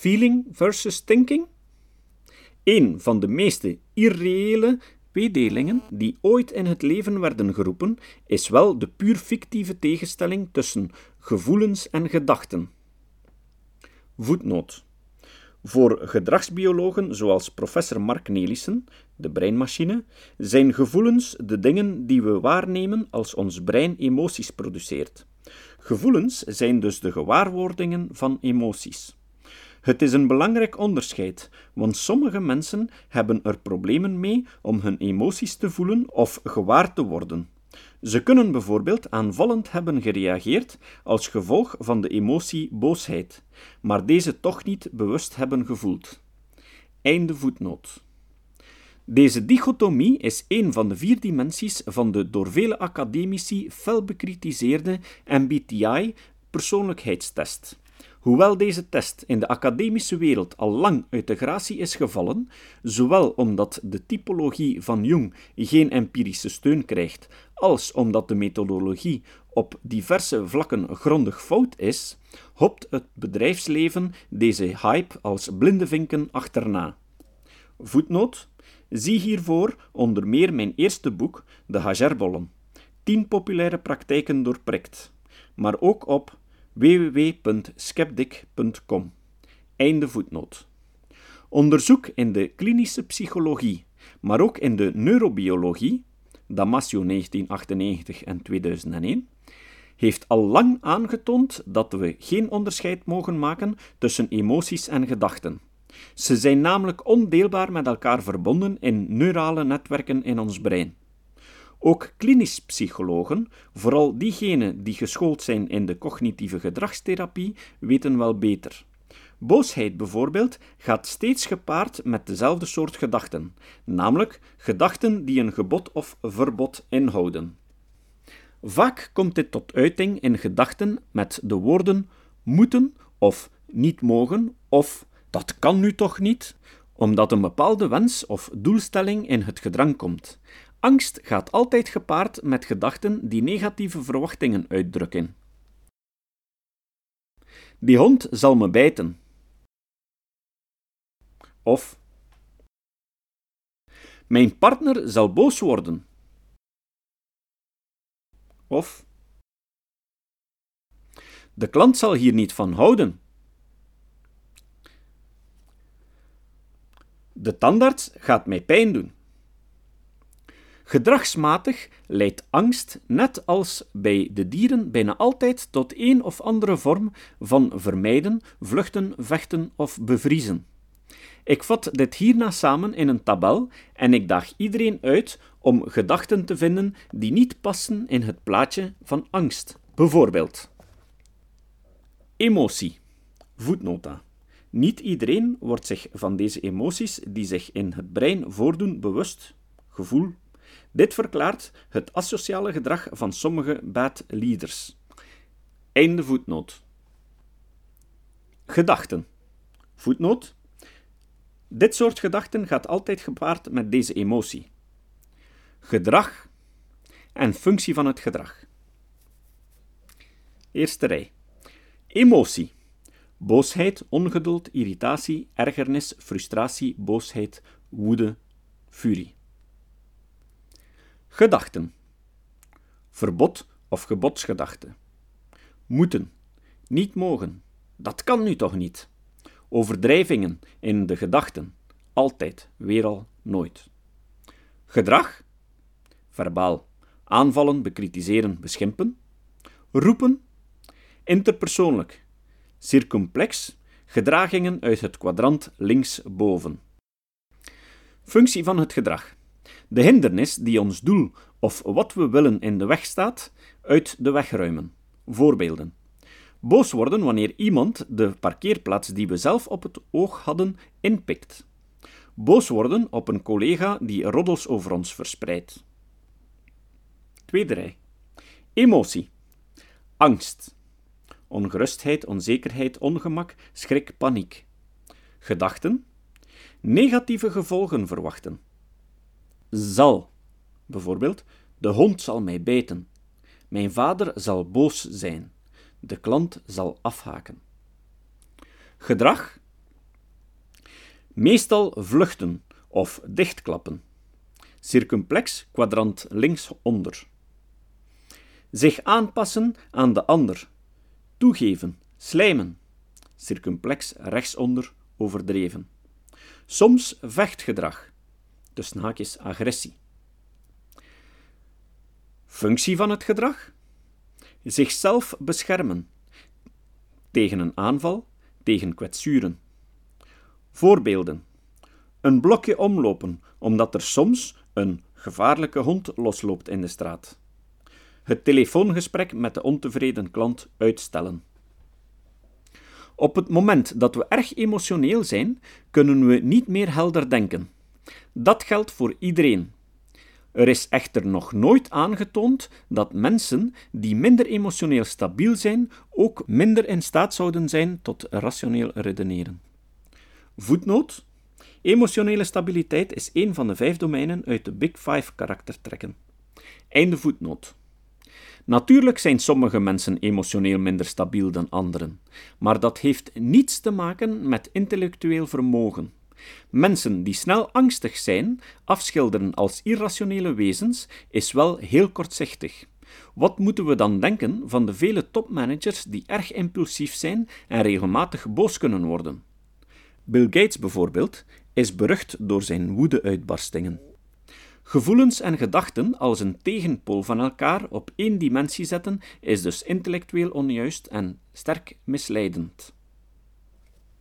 Feeling versus thinking? Een van de meeste irreële tweedelingen die ooit in het leven werden geroepen, is wel de puur fictieve tegenstelling tussen gevoelens en gedachten. Voetnoot. Voor gedragsbiologen zoals professor Mark Nelissen, de breinmachine, zijn gevoelens de dingen die we waarnemen als ons brein emoties produceert. Gevoelens zijn dus de gewaarwordingen van emoties. Het is een belangrijk onderscheid, want sommige mensen hebben er problemen mee om hun emoties te voelen of gewaar te worden. Ze kunnen bijvoorbeeld aanvallend hebben gereageerd als gevolg van de emotie boosheid, maar deze toch niet bewust hebben gevoeld. Einde voetnoot. Deze dichotomie is een van de vier dimensies van de door vele academici fel bekritiseerde MBTI-persoonlijkheidstest. Hoewel deze test in de academische wereld al lang uit de gratie is gevallen, zowel omdat de typologie van Jung geen empirische steun krijgt, als omdat de methodologie op diverse vlakken grondig fout is, hopt het bedrijfsleven deze hype als blinde vinken achterna. Voetnoot Zie hiervoor onder meer mijn eerste boek, De Hagerbollen. 10 populaire praktijken doorprikt. Maar ook op www.skeptic.com. Einde voetnoot. Onderzoek in de klinische psychologie, maar ook in de neurobiologie, Damasio 1998 en 2001, heeft al lang aangetoond dat we geen onderscheid mogen maken tussen emoties en gedachten. Ze zijn namelijk ondeelbaar met elkaar verbonden in neurale netwerken in ons brein. Ook klinisch psychologen, vooral diegenen die geschoold zijn in de cognitieve gedragstherapie, weten wel beter. Boosheid bijvoorbeeld gaat steeds gepaard met dezelfde soort gedachten, namelijk gedachten die een gebod of verbod inhouden. Vaak komt dit tot uiting in gedachten met de woorden moeten of niet mogen of dat kan nu toch niet, omdat een bepaalde wens of doelstelling in het gedrang komt. Angst gaat altijd gepaard met gedachten die negatieve verwachtingen uitdrukken. Die hond zal me bijten. Of mijn partner zal boos worden. Of de klant zal hier niet van houden. De tandarts gaat mij pijn doen. Gedragsmatig leidt angst, net als bij de dieren, bijna altijd tot een of andere vorm van vermijden, vluchten, vechten of bevriezen. Ik vat dit hierna samen in een tabel en ik daag iedereen uit om gedachten te vinden die niet passen in het plaatje van angst. Bijvoorbeeld emotie. Voetnota. Niet iedereen wordt zich van deze emoties die zich in het brein voordoen bewust. Gevoel, dit verklaart het asociale gedrag van sommige bad leaders. Einde voetnoot. Gedachten. Voetnoot. Dit soort gedachten gaat altijd gepaard met deze emotie. Gedrag en functie van het gedrag. Eerste rij. Emotie. Boosheid, ongeduld, irritatie, ergernis, frustratie, boosheid, woede, furie. Gedachten. Verbod of gebodsgedachte. Moeten. Niet mogen. Dat kan nu toch niet. Overdrijvingen in de gedachten. Altijd, weer al, nooit. Gedrag. Verbaal. Aanvallen, bekritiseren, beschimpen. Roepen. Interpersoonlijk. Circumplex. Gedragingen uit het kwadrant linksboven. Functie van het gedrag de hindernis die ons doel of wat we willen in de weg staat, uit de weg ruimen. Voorbeelden. Boos worden wanneer iemand de parkeerplaats die we zelf op het oog hadden inpikt. Boos worden op een collega die roddels over ons verspreidt. Tweede rij. Emotie. Angst. Ongerustheid, onzekerheid, ongemak, schrik, paniek. Gedachten. Negatieve gevolgen verwachten zal. Bijvoorbeeld, de hond zal mij bijten. Mijn vader zal boos zijn. De klant zal afhaken. Gedrag, Meestal vluchten of dichtklappen. Circumplex kwadrant linksonder. Zich aanpassen aan de ander. Toegeven, slijmen. Circumplex rechtsonder overdreven. Soms vechtgedrag. Dus haakjes agressie. Functie van het gedrag? Zichzelf beschermen. Tegen een aanval, tegen kwetsuren. Voorbeelden. Een blokje omlopen, omdat er soms een gevaarlijke hond losloopt in de straat. Het telefoongesprek met de ontevreden klant uitstellen. Op het moment dat we erg emotioneel zijn, kunnen we niet meer helder denken. Dat geldt voor iedereen. Er is echter nog nooit aangetoond dat mensen die minder emotioneel stabiel zijn, ook minder in staat zouden zijn tot rationeel redeneren. Voetnoot Emotionele stabiliteit is een van de vijf domeinen uit de Big Five karaktertrekken. Einde voetnoot. Natuurlijk zijn sommige mensen emotioneel minder stabiel dan anderen, maar dat heeft niets te maken met intellectueel vermogen. Mensen die snel angstig zijn, afschilderen als irrationele wezens, is wel heel kortzichtig. Wat moeten we dan denken van de vele topmanagers die erg impulsief zijn en regelmatig boos kunnen worden? Bill Gates bijvoorbeeld is berucht door zijn woedeuitbarstingen. Gevoelens en gedachten als een tegenpool van elkaar op één dimensie zetten is dus intellectueel onjuist en sterk misleidend.